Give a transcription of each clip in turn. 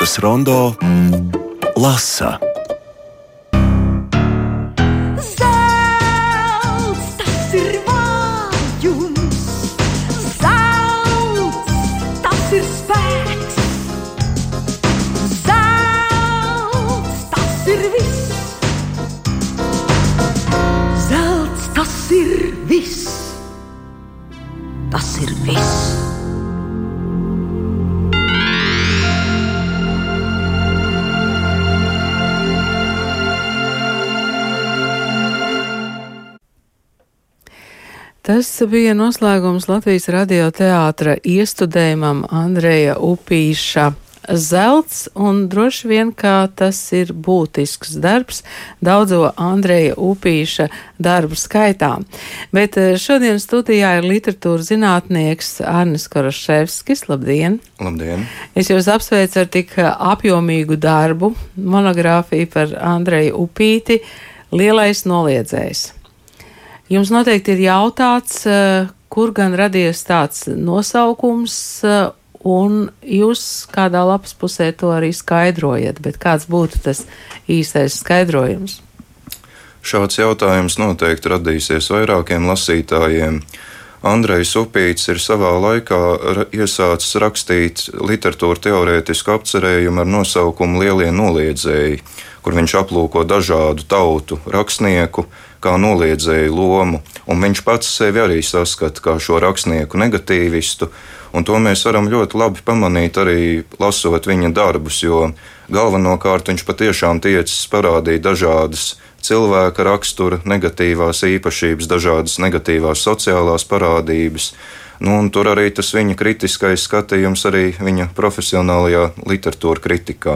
literatūras rondo lasa. Ir viss. Tas ir viss. Bija noslēgums Latvijas radioteātra iestudējumam Andreja Upīša zelts, un droši vien, kā tas ir būtisks darbs daudzo Andreja Upīša darbu skaitā. Bet eh, šodien studijā ir literatūra zinātnieks Arnis Koroševskis. Labdien! Labdien! Es jūs apsveicu ar tik apjomīgu darbu, monogrāfiju par Andreju Upīti, Lielais noliedzējs. Jums noteikti ir jautāts, eh, kur gan radies tāds nosaukums, eh, un jūs kādā lapas pusē to arī skaidrojat, bet kāds būtu tas īstais skaidrojums? Šāds jautājums noteikti radīsies vairākiem lasītājiem. Andrejs Upīts ir savā laikā iesācis rakstīt literatūra teorētisku apcerējumu ar nosaukumu Lielie noliedzēji, kur viņš aplūko dažādu tautu rakstnieku, kā noliedzēju lomu, un viņš pats sevi arī saskata kā šo rakstnieku negatīvistu, un to mēs varam ļoti labi pamanīt arī lasot viņa darbus, jo galvenokārt viņš patiešām tiecis parādīt dažādas cilvēka rakstura negatīvās īpašības, dažādas negatīvās sociālās parādības. Nu, tur arī tas viņa kritiskais skatījums, arī viņa profesionālajā literatūra kritikā.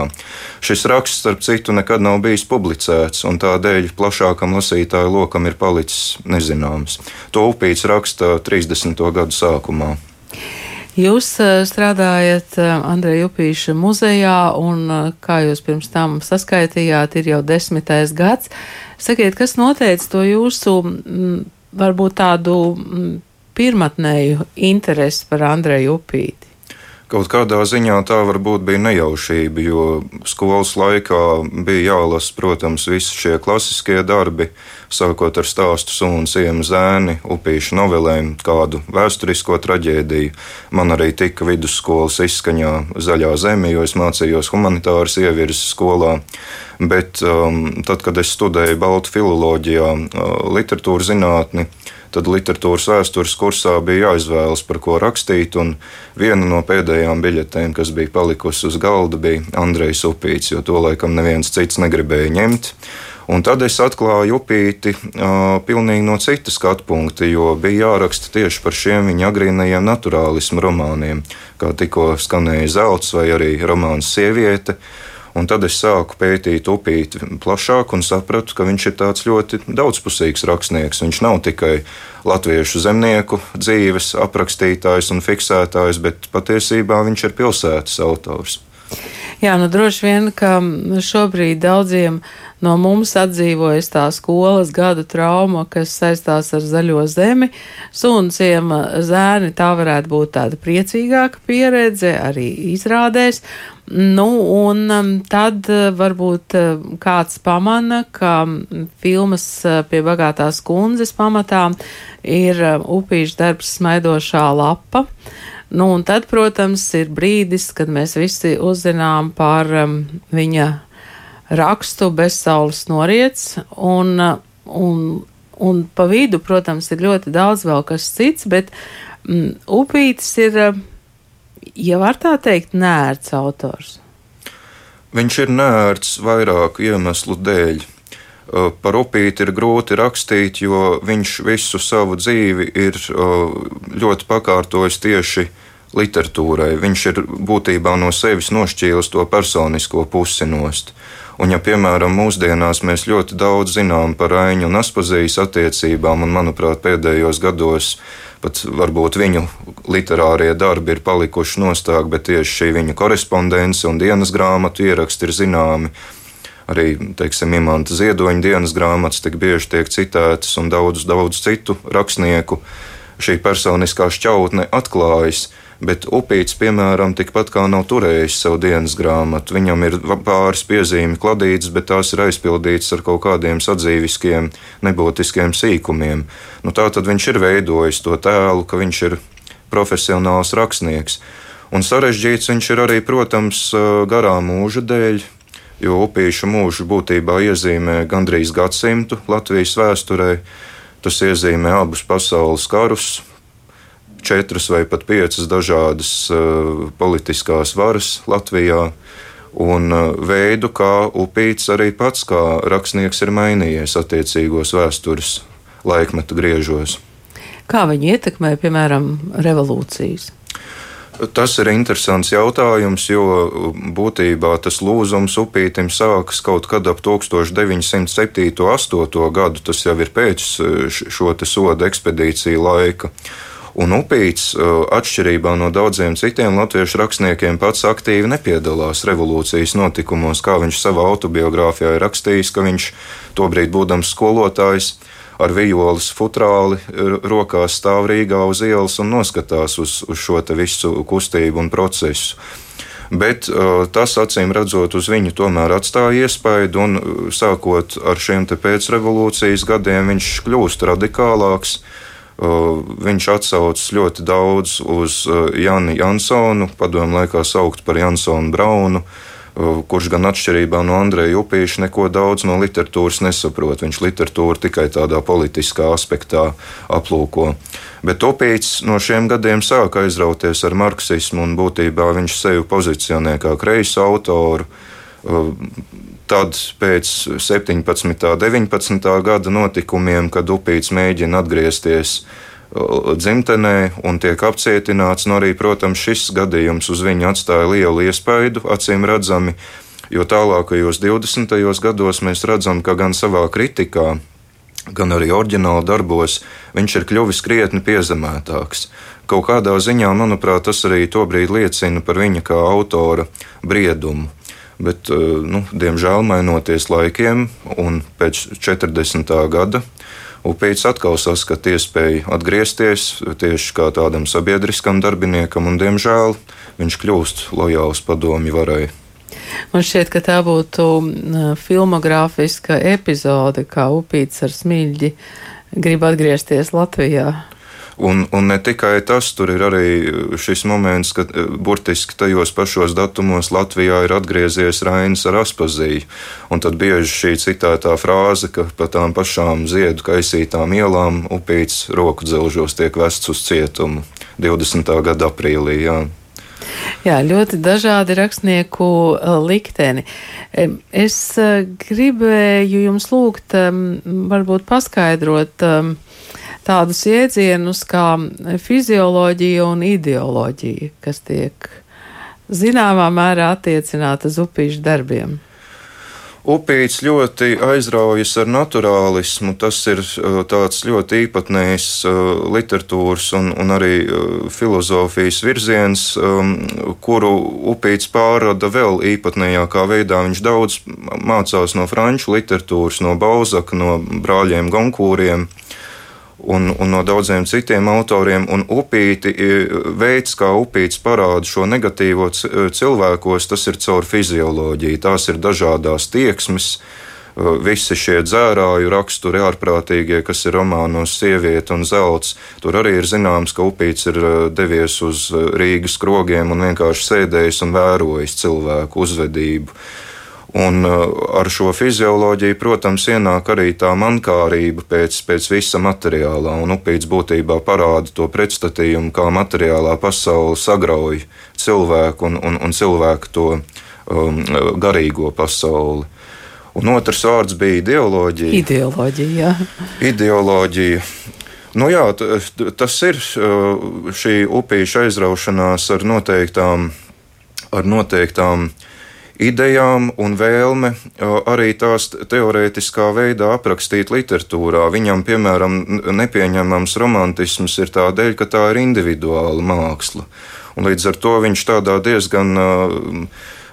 Šis raksts, starp citu, nekad nav bijis publicēts, un tādēļ plašākam lasītāju lokam ir palicis nezināms. To upīts raksta 30. gadu sākumā. Jūs strādājat Andreja Upīša muzejā, un, kā jūs pirms tam saskaitījāt, ir jau desmitais gads. Sakiet, kas noteica to jūsu, varbūt tādu pirmatnēju interesi par Andreju Upīti? Kaut kādā ziņā tā varbūt bija nejaušība, jo skolas laikā bija jālasa, protams, visi šie klasiskie darbi, sākot ar stāstu sunu, sienu zēni, upīšu novelēm, kādu vēsturisko traģēdiju. Man arī tika vidusskolas izskaņā zaļā zeme, jo es mācījos humanitāras ievirzes skolā. Bet um, tad, kad es studēju Baltu filoloģijā, uh, literatūras zinātni, tad literatūras vēstures kursā bija jāizvēlas, par ko rakstīt. Viena no pēdējām biļetēm, kas bija palikusi uz galda, bija Andrejs Upīts, jo to laikam neviens cits negribēja ņemt. Un tad es atklāju upīti uh, pilnīgi no citas skatu punkta, jo bija jāraksta tieši par šiem viņa agrīnajiem naturālismu romāniem, kā tikko skanēja Zelts vai arī romāns Sieviete. Un tad es sāku pētīt upīti plašāk un sapratu, ka viņš ir tāds ļoti daudzpusīgs rakstnieks. Viņš nav tikai latviešu zemnieku dzīves aprakstītājs un fiksētājs, bet patiesībā viņš ir pilsētas autors. Jā, nu droši vien, ka šobrīd daudziem no mums atdzīvojas tā skolas gadu trauma, kas saistās ar zaļo zemi. Sunciem zēni tā varētu būt tāda priecīgāka pieredze arī izrādēs. Nu, un um, tad uh, varbūt uh, kāds pamana, ka filmas uh, pie bagātās kundzes pamatā ir upīšu darbs smaidošā lapa. Nu, un tad, protams, ir brīdis, kad mēs visi uzzinām par um, viņa rakstu bezsaules noriets, un, un, un pa vidu, protams, ir ļoti daudz vēl kas cits, bet mm, upītis ir ja var tā teikt, nērts autors? Viņš ir nērts vairāku iemeslu dēļ. Par upīti ir grūti rakstīt, jo viņš visu savu dzīvi ir ļoti pakārtojis tieši literatūrai. Viņš ir būtībā no sevis nošķīlis to personisko pusi nost. Un, ja, piemēram, mūsdienās mēs ļoti daudz zinām par Aņu un Aspazījas attiecībām, un, manuprāt, pēdējos gados pat varbūt viņu literārie darbi ir palikuši nostāk, bet tieši šī viņa korespondence un dienas grāmatu ieraksti ir zināmi. Arī, teiksim, Imants Ziedoņa dienas grāmatas tik bieži tiek citētas, un daudz, daudz citu rakstnieku šī personiskā šķautne atklājas. Bet upīts, piemēram, tikpat kā nav turējis savu dienas grāmatu. Viņam ir pāris piezīmi kladītas, bet tās ir aizpildītas ar kaut kādiem sadzīviskiem, nebūtiskiem sīkumiem. Nu, tā tad viņš ir veidojis to tēlu, ka viņš ir profesionāls rakstnieks. Un sarežģīts viņš ir arī, protams, garā mūža dēļ, jo upīša mūžu būtībā iezīmē gandrīz gadsimtu Latvijas vēsturē. Tas iezīmē abus pasaules karus, četras vai pat piecas dažādas uh, politiskās varas Latvijā. Un uh, veidu, kā upīts arī pats kā rakstnieks ir mainījies attiecīgos vēstures laikmetu griežos. Kā viņi ietekmē, piemēram, revolūcijas? Tas ir interesants jautājums, jo būtībā tas lūzums upītim sākas kaut kad ap 1907. un 8. gadu. Tas jau ir pēc šo soda ekspedīciju laika. Un Upīts, uh, atšķirībā no daudziem citiem latviešu rakstniekiem, pats aktīvi nepiedalās revolūcijas notikumos, kā viņš savā autobiogrāfijā ir rakstījis, ka viņš tobrīd būdams skolotājs ar vijoles futrāli rokās stāv Rīgā uz ielas un noskatās uz, uz šo visu kustību un procesu. Bet uh, tas, acīm redzot, uz viņu tomēr atstāja iespaidu, un uh, sākot ar šiem pēcrevolūcijas gadiem, viņš kļūst radikālāks. Uh, Viņš atsaucas ļoti daudz uz Jani Jansonu, padomu laikā saukt par Jansonu Braunu, kurš gan atšķirībā no Andreja Upīša neko daudz no literatūras nesaprot. Viņš literatūru tikai tādā politiskā aspektā aplūko. Bet Upīts no šiem gadiem sāka aizrauties ar marksismu un būtībā viņš sevi pozicionē kā kreisu autoru Tad pēc 17. un 19. gada notikumiem, kad upīts mēģina atgriezties uh, dzimtenē un tiek apcietināts, nu arī, protams, šis gadījums uz viņu atstāja lielu iespaidu, acīm redzami, jo tālākajos 20. gados mēs redzam, ka gan savā kritikā, gan arī oriģināla darbos viņš ir kļuvis krietni piezemētāks. Kaut kādā ziņā, manuprāt, tas arī tobrīd liecina par viņa kā autora briedumu. Bet, eh, nu, diemžēl, mainoties laikiem, un pēc 40. gada Upīts atkal saskata iespēju atgriezties tieši kā tādam sabiedriskam darbiniekam, un, diemžēl, viņš kļūst lojāls padomju varai. Man šķiet, ka tā būtu filmogrāfiska epizode, kā upīts ar smilģi grib atgriezties Latvijā. Un, un ne tikai tas, tur ir arī šis moments, ka e, burtiski tajos pašos datumos Latvijā ir atgriezies Rainis ar Aspaziju. Un tad bieži šī citētā frāze, ka pa tām pašām ziedu kaisītām ielām upīts roku dzelžos tiek vests uz cietumu 20. gada aprīlī. Jā. Jā, ļoti dažādi rakstnieku e, likteni. Es gribēju jums lūgt, varbūt paskaidrot, tādus jēdzienus kā fizioloģija un ideoloģija, kas tiek zināmā mērā attiecināta uz upīšu darbiem. Upīts ļoti aizraujas ar naturālismu. Tas ir uh, tāds ļoti īpatnējs uh, literatūras un, un arī uh, filozofijas virziens, um, kuru upīts pārrada vēl īpatnējākā veidā. Viņš daudz mācās no franču literatūras, no Balzaka, no brāļiem Gonkūriem un, un no daudziem citiem autoriem. Un upīti, veids, kā upīts parāda šo negatīvo cilvēkos, tas ir caur fizioloģiju. Tās ir dažādas tieksmes. Visi šie dzērāju raksturi, ārprātīgie, kas ir romānos, sieviete un zelts. Tur arī ir zināms, ka upīts ir devies uz Rīgas krogiem un vienkārši sēdējis un vērojis cilvēku uzvedību. Un uh, ar šo fizioloģiju, protams, ienāk arī tā mankārība pēc, pēc visa materiālā. Un upīts būtībā parāda to pretstatījumu, kā materiālā pasaule sagrauj cilvēku un, un, un cilvēku to um, garīgo pasauli. Un otrs vārds bija ideoloģija. Ideoloģija. ideoloģija. Nu jā, tas ir uh, šī upīša aizraušanās ar noteiktām, ar noteiktām uh, idejām un vēlme arī tās teorētiskā veidā aprakstīt literatūrā. Viņam, piemēram, nepieņemams romantisms ir tādēļ, ka tā ir individuāla māksla. Un līdz ar to viņš tādā diezgan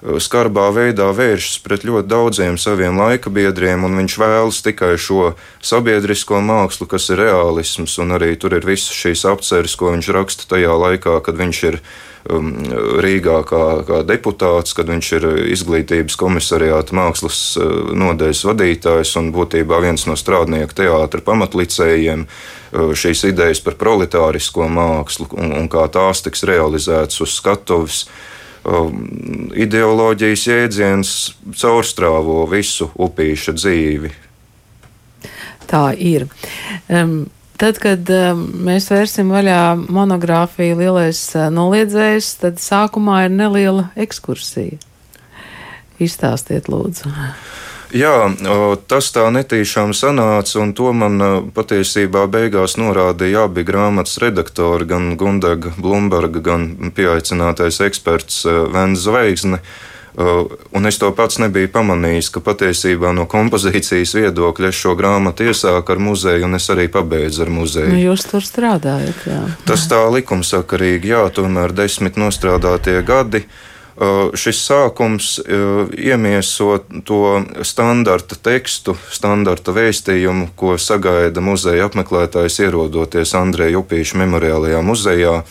skarbā veidā vēršas pret ļoti daudziem saviem laika biedriem, un viņš vēlas tikai šo sabiedrisko mākslu, kas ir realisms, un arī tur ir visas šīs apceres, ko viņš raksta tajā laikā, kad viņš ir um, Rīgā kā, kā deputāts, kad viņš ir izglītības komisariāta mākslas uh, nodeļas vadītājs un būtībā viens no strādnieku teātra pamatlicējiem. Uh, šīs idejas par proletārisko mākslu un, un kā tās tiks realizētas uz skatuves. Um, ideoloģijas jēdziens caurstrāvo visu upīša dzīvi. Tā ir. Um, Tad, kad um, mēs vērsim vaļā monogrāfiju Lielais uh, noliedzējs, tad sākumā ir neliela ekskursija. Izstāstiet, lūdzu. Jā, tas tā netīšām sanāca, un to man patiesībā beigās norādīja abi grāmatas redaktori, gan Gundaga Blumberga, gan pieaicinātais eksperts Vens Zvaigzne. Un es to pats nebiju pamanījis, ka patiesībā no kompozīcijas viedokļa es šo grāmatu iesāku ar muzeju, un es arī pabeidzu ar muzeju. Nu, jūs tur strādājat, jā. Tas tā likumsakarīgi, jā, tomēr desmit nostrādātie gadi. Uh, Uh, šis sākums uh, iemieso to standarta tekstu, standarta vēstījumu, ko sagaida muzeja apmeklētājs ierodoties Andreja Upīša memoriālajā muzejā.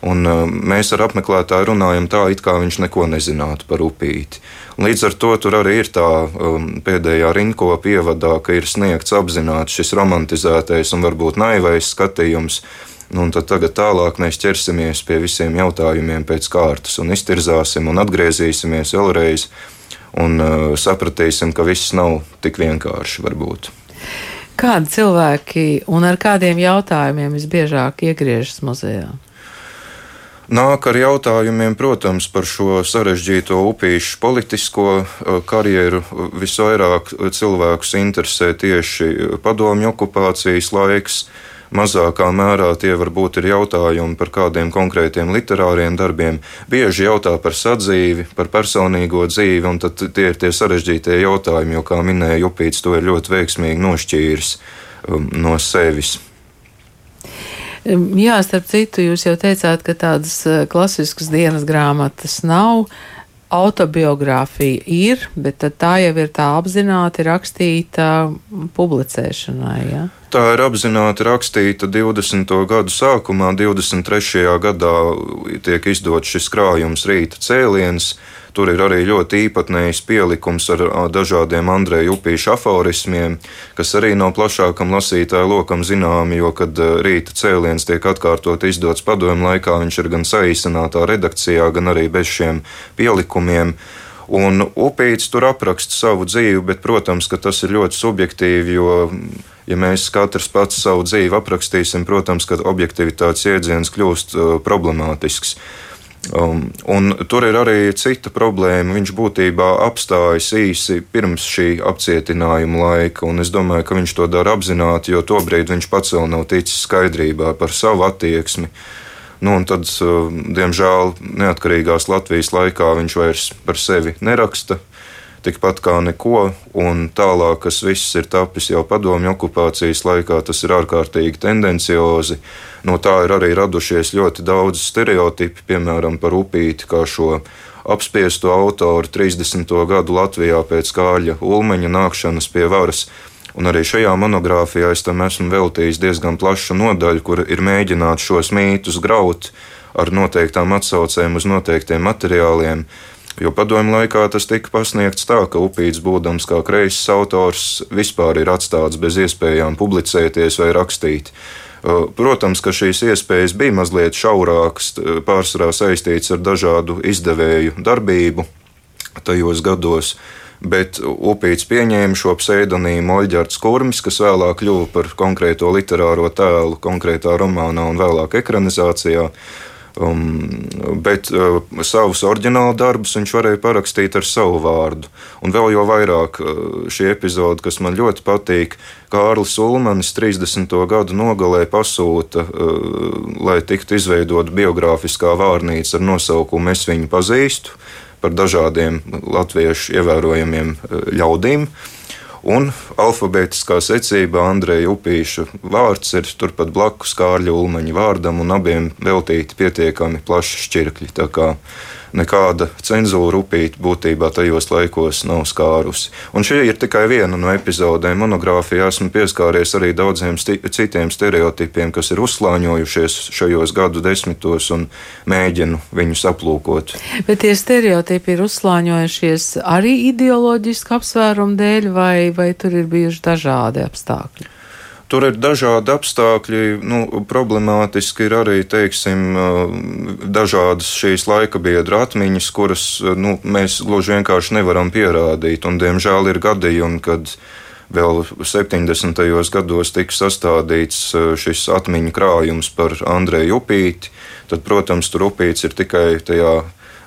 Un uh, mēs ar apmeklētāju runājam tā, it kā viņš neko nezinātu par upīti. Līdz ar to tur arī ir tā um, pēdējā rinkopa ievadā, ka ir sniegts apzināti šis romantizētais un varbūt naivais skatījums Nu, un tad tagad tālāk mēs ķersimies pie visiem jautājumiem pēc kārtas un iztirzāsim un atgriezīsimies vēlreiz un uh, sapratīsim, ka viss nav tik vienkārši varbūt. Kādi cilvēki un ar kādiem jautājumiem visbiežāk iegriežas muzejā? Nāk ar jautājumiem, protams, par šo sarežģīto upīšu politisko uh, karjeru. Visvairāk cilvēkus interesē tieši padomju okupācijas laiks, Mazākā mērā tie varbūt ir jautājumi par kādiem konkrētiem literāriem darbiem. Bieži jautā par sadzīvi, par personīgo dzīvi, un tie ir tie sarežģītie jautājumi, jo, kā minēja Jupīts, to ir ļoti veiksmīgi nošķīris um, no sevis. Um, jā, starp citu, jūs jau teicāt, ka tādas uh, klasiskas dienas grāmatas nav. Autobiogrāfija ir, bet tā jau ir tā apzināti rakstīta publicēšanai. Ja? Tā ir apzināti rakstīta 20. gadu sākumā, 23. gadā tiek izdots šis krājums rīta cēliens. Tur ir arī ļoti īpatnējs pielikums ar dažādiem Andreja upīšu aforismiem, kas arī nav plašākam lasītāju lokam zināmi, jo, kad rīta cēliens tiek atkārtot izdots padomju laikā, viņš ir gan saīsinātā redakcijā, gan arī bez šiem pielikumiem. Un upīts tur apraksta savu dzīvi, bet, protams, ka tas ir ļoti subjektīvi, jo ja mēs katrs pats savu dzīvi aprakstīsim, protams, ka objektivitātes jēdziens kļūst uh, problemātisks. Um, un tur ir arī cita problēma. Viņš būtībā apstājas īsi pirms šī apcietinājuma laika, un es domāju, ka viņš to dara apzināti, jo tobrīd viņš pats vēl nav ticis skaidrībā par savu attieksmi. Nu, tad, uh, diemžēl, neatkarīgās Latvijas laikā viņš vairs par sevi neraksta tikpat kā neko, un tālāk, kas viss ir tapis jau padomju okupācijas laikā, tas ir ārkārtīgi tendenciozi. No tā ir arī radušies ļoti daudz stereotipi, piemēram, par upīti kā šo apspiestu autoru 30. gadu Latvijā pēc Kāļa Ulmeņa nākšanas pie varas. Un arī šajā monogrāfijā es tam esmu veltījis diezgan plašu nodaļu, kur ir mēģināts šos mītus graut ar noteiktām atsaucēm uz noteiktiem materiāliem. Jo padomju laikā tas tika pasniegts tā, ka upīts, būdams kā kreises autors, vispār ir atstāts bez iespējām publicēties vai rakstīt. Protams, ka šīs iespējas bija mazliet šaurākas, pārsvarā saistītas ar dažādu izdevēju darbību tajos gados. Bet Upīts pieņēma šo pseidonīmu Oļģerts Kurmis, kas vēlāk kļuva par konkrēto literāro tēlu konkrētā romānā un vēlāk ekranizācijā. Um, bet uh, savus oriģinālu darbus viņš varēja parakstīt ar savu vārdu. Un vēl jau vairāk uh, šī epizode, kas man ļoti patīk, Kārlis Ulmanis 30. gadu nogalē pasūta, uh, lai tiktu izveidota biogrāfiskā vārnīca ar nosaukumu Es viņu pazīstu par dažādiem latviešu ievērojamiem uh, ļaudīm. Un alfabētiskā secībā Andreja Upīša vārds ir turpat blakus Kārļa Ulmaņa vārdam, un abiem veltīti pietiekami plaši šķirkļi. Nekāda cenzūra upīte būtībā tajos laikos nav skārusi. Un šī ir tikai viena no epizodēm. Monogrāfijā esmu pieskāries arī daudziem sti citiem stereotipiem, kas ir uzslāņojušies šajos gadu desmitos un mēģinu viņus aplūkot. Bet tie stereotipi ir uzslāņojušies arī ideoloģisku apsvērumu dēļ, vai, vai tur ir bijuši dažādi apstākļi? Tur ir dažādi apstākļi. Nu, problemātiski ir arī teiksim, dažādas šīs laika biedra atmiņas, kuras nu, mēs gluži vienkārši nevaram pierādīt. Un, diemžēl ir gadījumi, kad vēl 70. gados tika sastādīts šis atmiņu krājums par Andreju Upīti. Tad, protams, tur upīts ir tikai tajā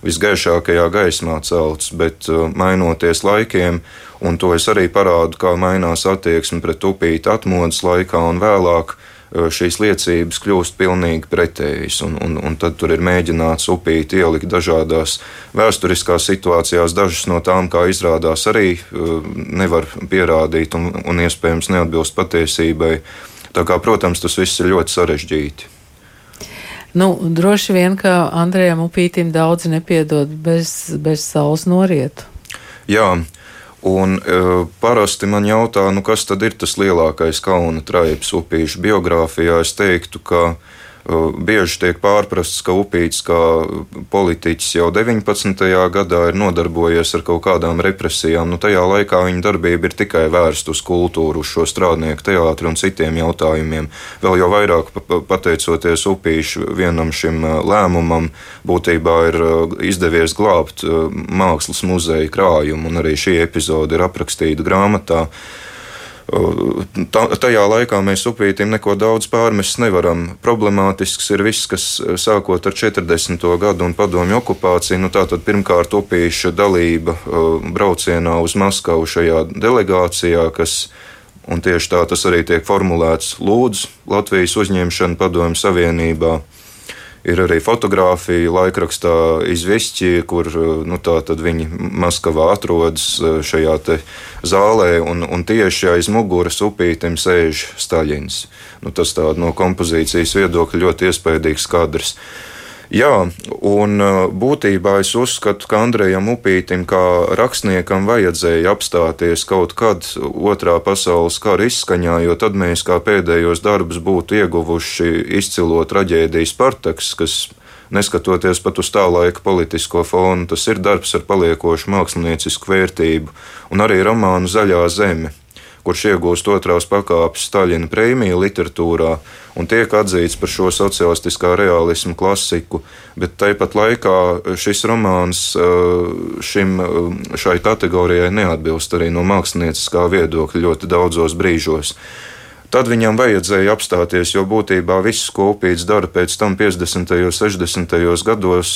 visgaišākajā gaismā celts, bet mainoties laikiem Un to es arī parādu, kā mainās attieksme pret upīti atmodas laikā un vēlāk. Šīs liecības kļūst pilnīgi pretējas, un, un, un tad tur ir mēģināts upīt ielikt dažādās vēsturiskās situācijās. Dažas no tām, kā izrādās, arī nevar pierādīt un, un iespējams neatbilst patiesībai. Tā kā, protams, tas viss ir ļoti sarežģīti. Nu, droši vien, ka Andrejam Upītam daudz nepiedod bez, bez saules norietu. Jā, Un, uh, parasti man jautā, nu, kas tad ir tas lielākais kauna traips upīšu biogrāfijā. Es teiktu, ka Bieži tiek pārprasts, ka Upīts kā politiķis jau 19. gadā ir nodarbojies ar kaut kādām represijām. Nu, tajā laikā viņa darbība ir tikai vērsta uz kultūru, uz šo strādnieku teātru un citiem jautājumiem. Vēl jau vairāk pateicoties Upīšu vienam šim lēmumam, būtībā ir izdevies glābt mākslas muzeja krājumu, un arī šī epizode ir aprakstīta grāmatā. Tā, tajā laikā mēs upītim neko daudz pārmest nevaram. Problemātisks ir viss, kas sākot ar 40. gadu un padomju okupāciju. Nu, tātad pirmkārt upīša dalība braucienā uz Maskavu šajā delegācijā, kas Un tieši tā tas arī tiek formulēts lūdzu Latvijas uzņemšanu Padomju Savienībā. Ir arī fotografija laikrakstā izvišķi, kur nu, viņi Maskavā atrodas e, šajā zālē, un, un tieši aiz muguras upītim sēž Staļins. Nu, tas no kompozīcijas viedokļa ļoti iespaidīgs kadrs. Jā, un uh, būtībā es uzskatu, ka Andrejam Upītam kā rakstniekam vajadzēja apstāties kaut kad otrā pasaules kara izskaņā, jo tad mēs kā pēdējos darbus būtu ieguvuši izcilo traģēdiju Spartaks, kas neskatoties pat uz tā laika politisko fonu, tas ir darbs ar paliekošu māksliniecisku vērtību, un arī romānu Zaļā zeme kurš iegūst otrās pakāpes Staļina prēmiju literatūrā un tiek atzīts par šo sociālistiskā realismu klasiku, bet tāpat laikā šis romāns šim, šai kategorijai neatbilst arī no mākslinieckā viedokļa ļoti daudzos brīžos. Tad viņam vajadzēja apstāties, jo būtībā viss, ko upīts dara pēc tam 50. un 60. gados,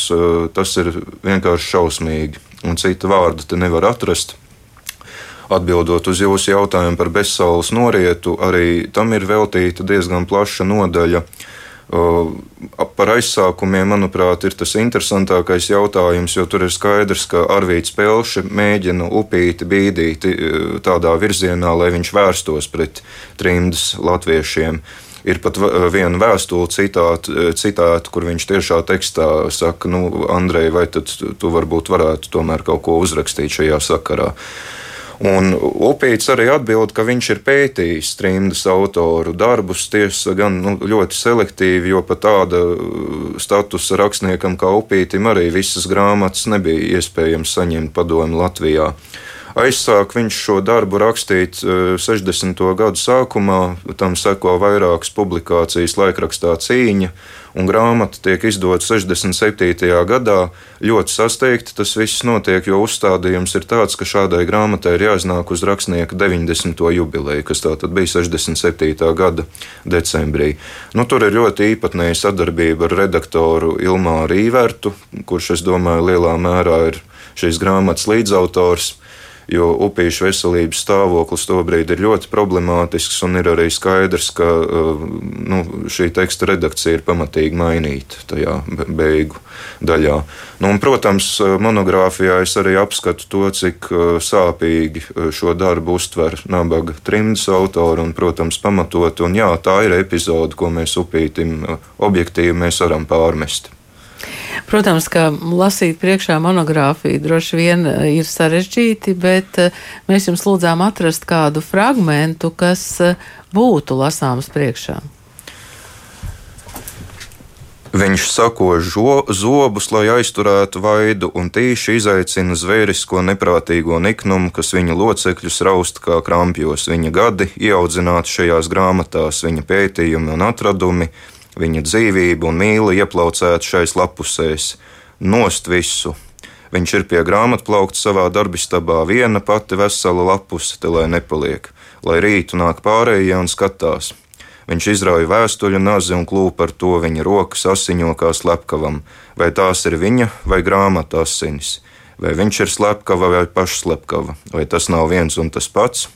tas ir vienkārši šausmīgi, un citu vārdu te nevar atrast. Atbildot uz jūsu jautājumu par bezsaules norietu, arī tam ir veltīta diezgan plaša nodaļa. Par aizsākumiem, manuprāt, ir tas interesantākais jautājums, jo tur ir skaidrs, ka Arvīts Pelše mēģina upīti bīdīt tādā virzienā, lai viņš vērstos pret trimdas latviešiem. Ir pat viena vēstule citāta, citāta, kur viņš tiešā tekstā saka, nu, Andrej, vai tad tu varbūt varētu tomēr kaut ko uzrakstīt šajā sakarā. Uh, Un Upīts arī atbild, ka viņš ir pētījis trimdas autoru darbus, tiesa gan nu, ļoti selektīvi, jo pat tāda uh, statusa rakstniekam kā Upītim arī visas grāmatas nebija iespējams saņemt padomu Latvijā. Aizsāk viņš šo darbu rakstīt 60. Uh, gadu sākumā, tam seko vairākas publikācijas laikrakstā cīņa, un grāmata tiek izdota 67. gadā. Ļoti sasteigti tas viss notiek, jo uzstādījums ir tāds, ka šādai grāmatai ir jāiznāk uz rakstnieka 90. jubileju, kas tā tad bija 67. gada decembrī. Nu, tur ir ļoti īpatnēja sadarbība ar redaktoru Ilmāru Īvertu, kurš, es domāju, lielā mērā ir šīs grāmatas līdzautors jo upīšu veselības stāvoklis tobrīd ir ļoti problemātisks, un ir arī skaidrs, ka uh, nu, šī teksta redakcija ir pamatīgi mainīta tajā beigu daļā. Nu, un, protams, uh, monogrāfijā es arī apskatu to, cik uh, sāpīgi šo darbu uztver nabaga trimdas autori, un, protams, pamatot, un jā, tā ir epizode, ko mēs upītim objektīvi mēs varam pārmest. Protams, ka lasīt priekšā monogrāfiju droši vien eh, ir sarežģīti, bet eh, mēs jums lūdzām atrast kādu fragmentu, kas eh, būtu lasāms priekšā. Viņš sako žo, zobus, lai aizturētu vaidu, un tīši izaicina zvērisko neprātīgo niknumu, kas viņa locekļus raust kā krampjos. Viņa gadi ieaudzināti šajās grāmatās, viņa pētījumi un atradumi, viņa dzīvība un mīla ieplaucēta šais lapusēs. Nost visu! Viņš ir pie grāmatplaukta savā darbistabā viena pati vesela lapuse, te lai nepaliek, lai rītu nāk pārējie un skatās. Viņš izrauja vēstuļu nazi un klūpa ar to viņa rokas asiņo kā slepkavam, vai tās ir viņa vai grāmata asinis, vai viņš ir slepkava vai pašslepkava, vai tas nav viens un tas pats.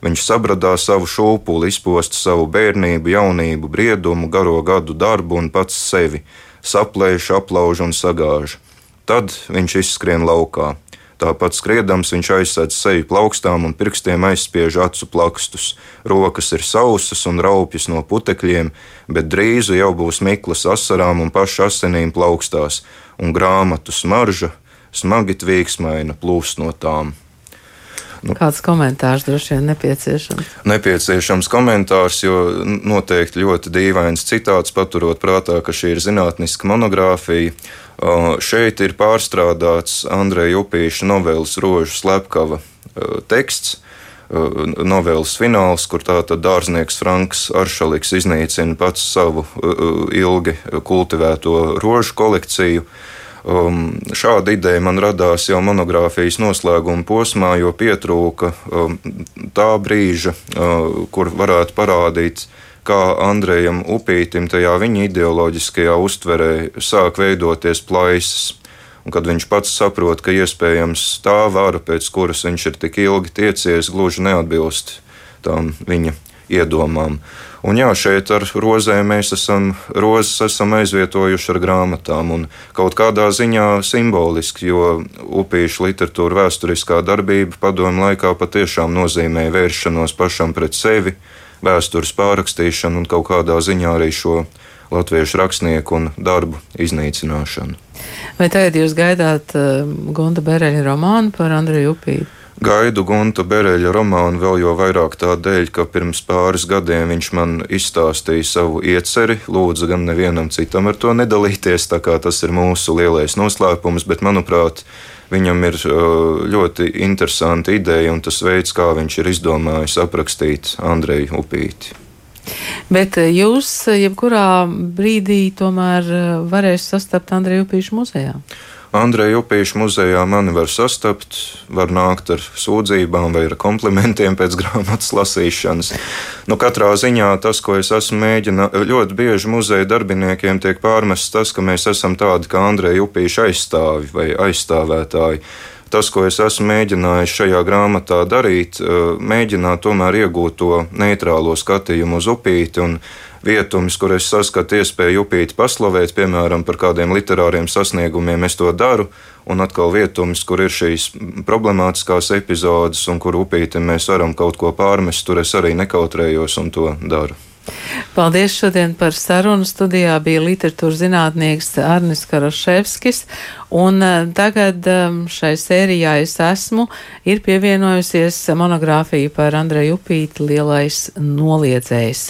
Viņš sabradā savu šūpuli, izposta savu bērnību, jaunību, briedumu, garo gadu darbu un pats sevi, saplēš, aplauž un sagāž. Tad viņš izskrien laukā. Tāpat skriedams viņš aizsēdz seju plaukstām un pirkstiem aizspiež acu plakstus. Rokas ir sausas un raupjas no putekļiem, bet drīz jau būs miklas asarām un pašu asinīm plaukstās, un grāmatu smarža smagi tvīksmaina plūst no tām. Nu, Kāds komentārs droši vien nepieciešams? Nepieciešams komentārs, jo noteikti ļoti dīvains citāts, paturot prātā, ka šī ir zinātniska monogrāfija. Šeit ir pārstrādāts Andreja Upīša novēles rožu slepkava teksts. Novēles fināls, kur tātad dārznieks Franks Aršaliks iznīcina pats savu ilgi kultivēto rožu kolekciju. Um, šāda ideja man radās jau monogrāfijas noslēguma posmā, jo pietrūka um, tā brīža, uh, kur varētu parādīt kā Andrejam Upītam tajā viņa ideoloģiskajā uztverē sāk veidoties plaisas. Un kad viņš pats saprot, ka iespējams tā vara, pēc kuras viņš ir tik ilgi tiecies, gluži neatbilst tām viņa iedomām. Un jā, šeit ar rozēm mēs esam, rozes esam aizvietojuši ar grāmatām un kaut kādā ziņā simboliski, jo upīšu literatūra vēsturiskā darbība padomu laikā patiešām nozīmēja vēršanos pašam pret sevi, vēstures pārrakstīšanu un kaut kādā ziņā arī šo latviešu rakstnieku un darbu iznīcināšanu. Vai tagad jūs gaidāt uh, Gunta Bereļa romānu par Andreju Upīti? Gaidu Gunta Bereļa romānu vēl jo vairāk tādēļ, ka pirms pāris gadiem viņš man izstāstīja savu ieceri, lūdzu gan nevienam citam ar to nedalīties, tā kā tas ir mūsu lielais noslēpums, bet manuprāt, Viņam ir ļoti interesanta ideja un tas veids, kā viņš ir izdomājis aprakstīt Andreju Upīti. Bet jūs jebkurā brīdī tomēr varēsiet sastapt Andreju Upīšu muzejā? Andreja Upīša muzejā mani var sastapt, var nākt ar sūdzībām vai ar komplimentiem pēc grāmatas lasīšanas. Nu, katrā ziņā tas, ko es esmu mēģinājis, ļoti bieži muzeja darbiniekiem tiek pārmests tas, ka mēs esam tādi kā Andreja Upīša aizstāvi vai aizstāvētāji tas, ko es esmu mēģinājis šajā grāmatā darīt, mēģināt tomēr iegūt to neitrālo skatījumu uz upīti un vietumus, kur es saskatu iespēju upīti paslavēt, piemēram, par kādiem literāriem sasniegumiem, es to daru, un atkal vietumus, kur ir šīs problemātiskās epizodes, un kur upīti mēs varam kaut ko pārmest, tur es arī nekautrējos un to daru. Paldies šodien par sarunu. Studijā bija literatūras zinātnieks Arnis Karoševskis, un eh, tagad eh, šai sērijā es esmu, ir pievienojusies monogrāfija par Andreju Upīti lielais noliedzējs.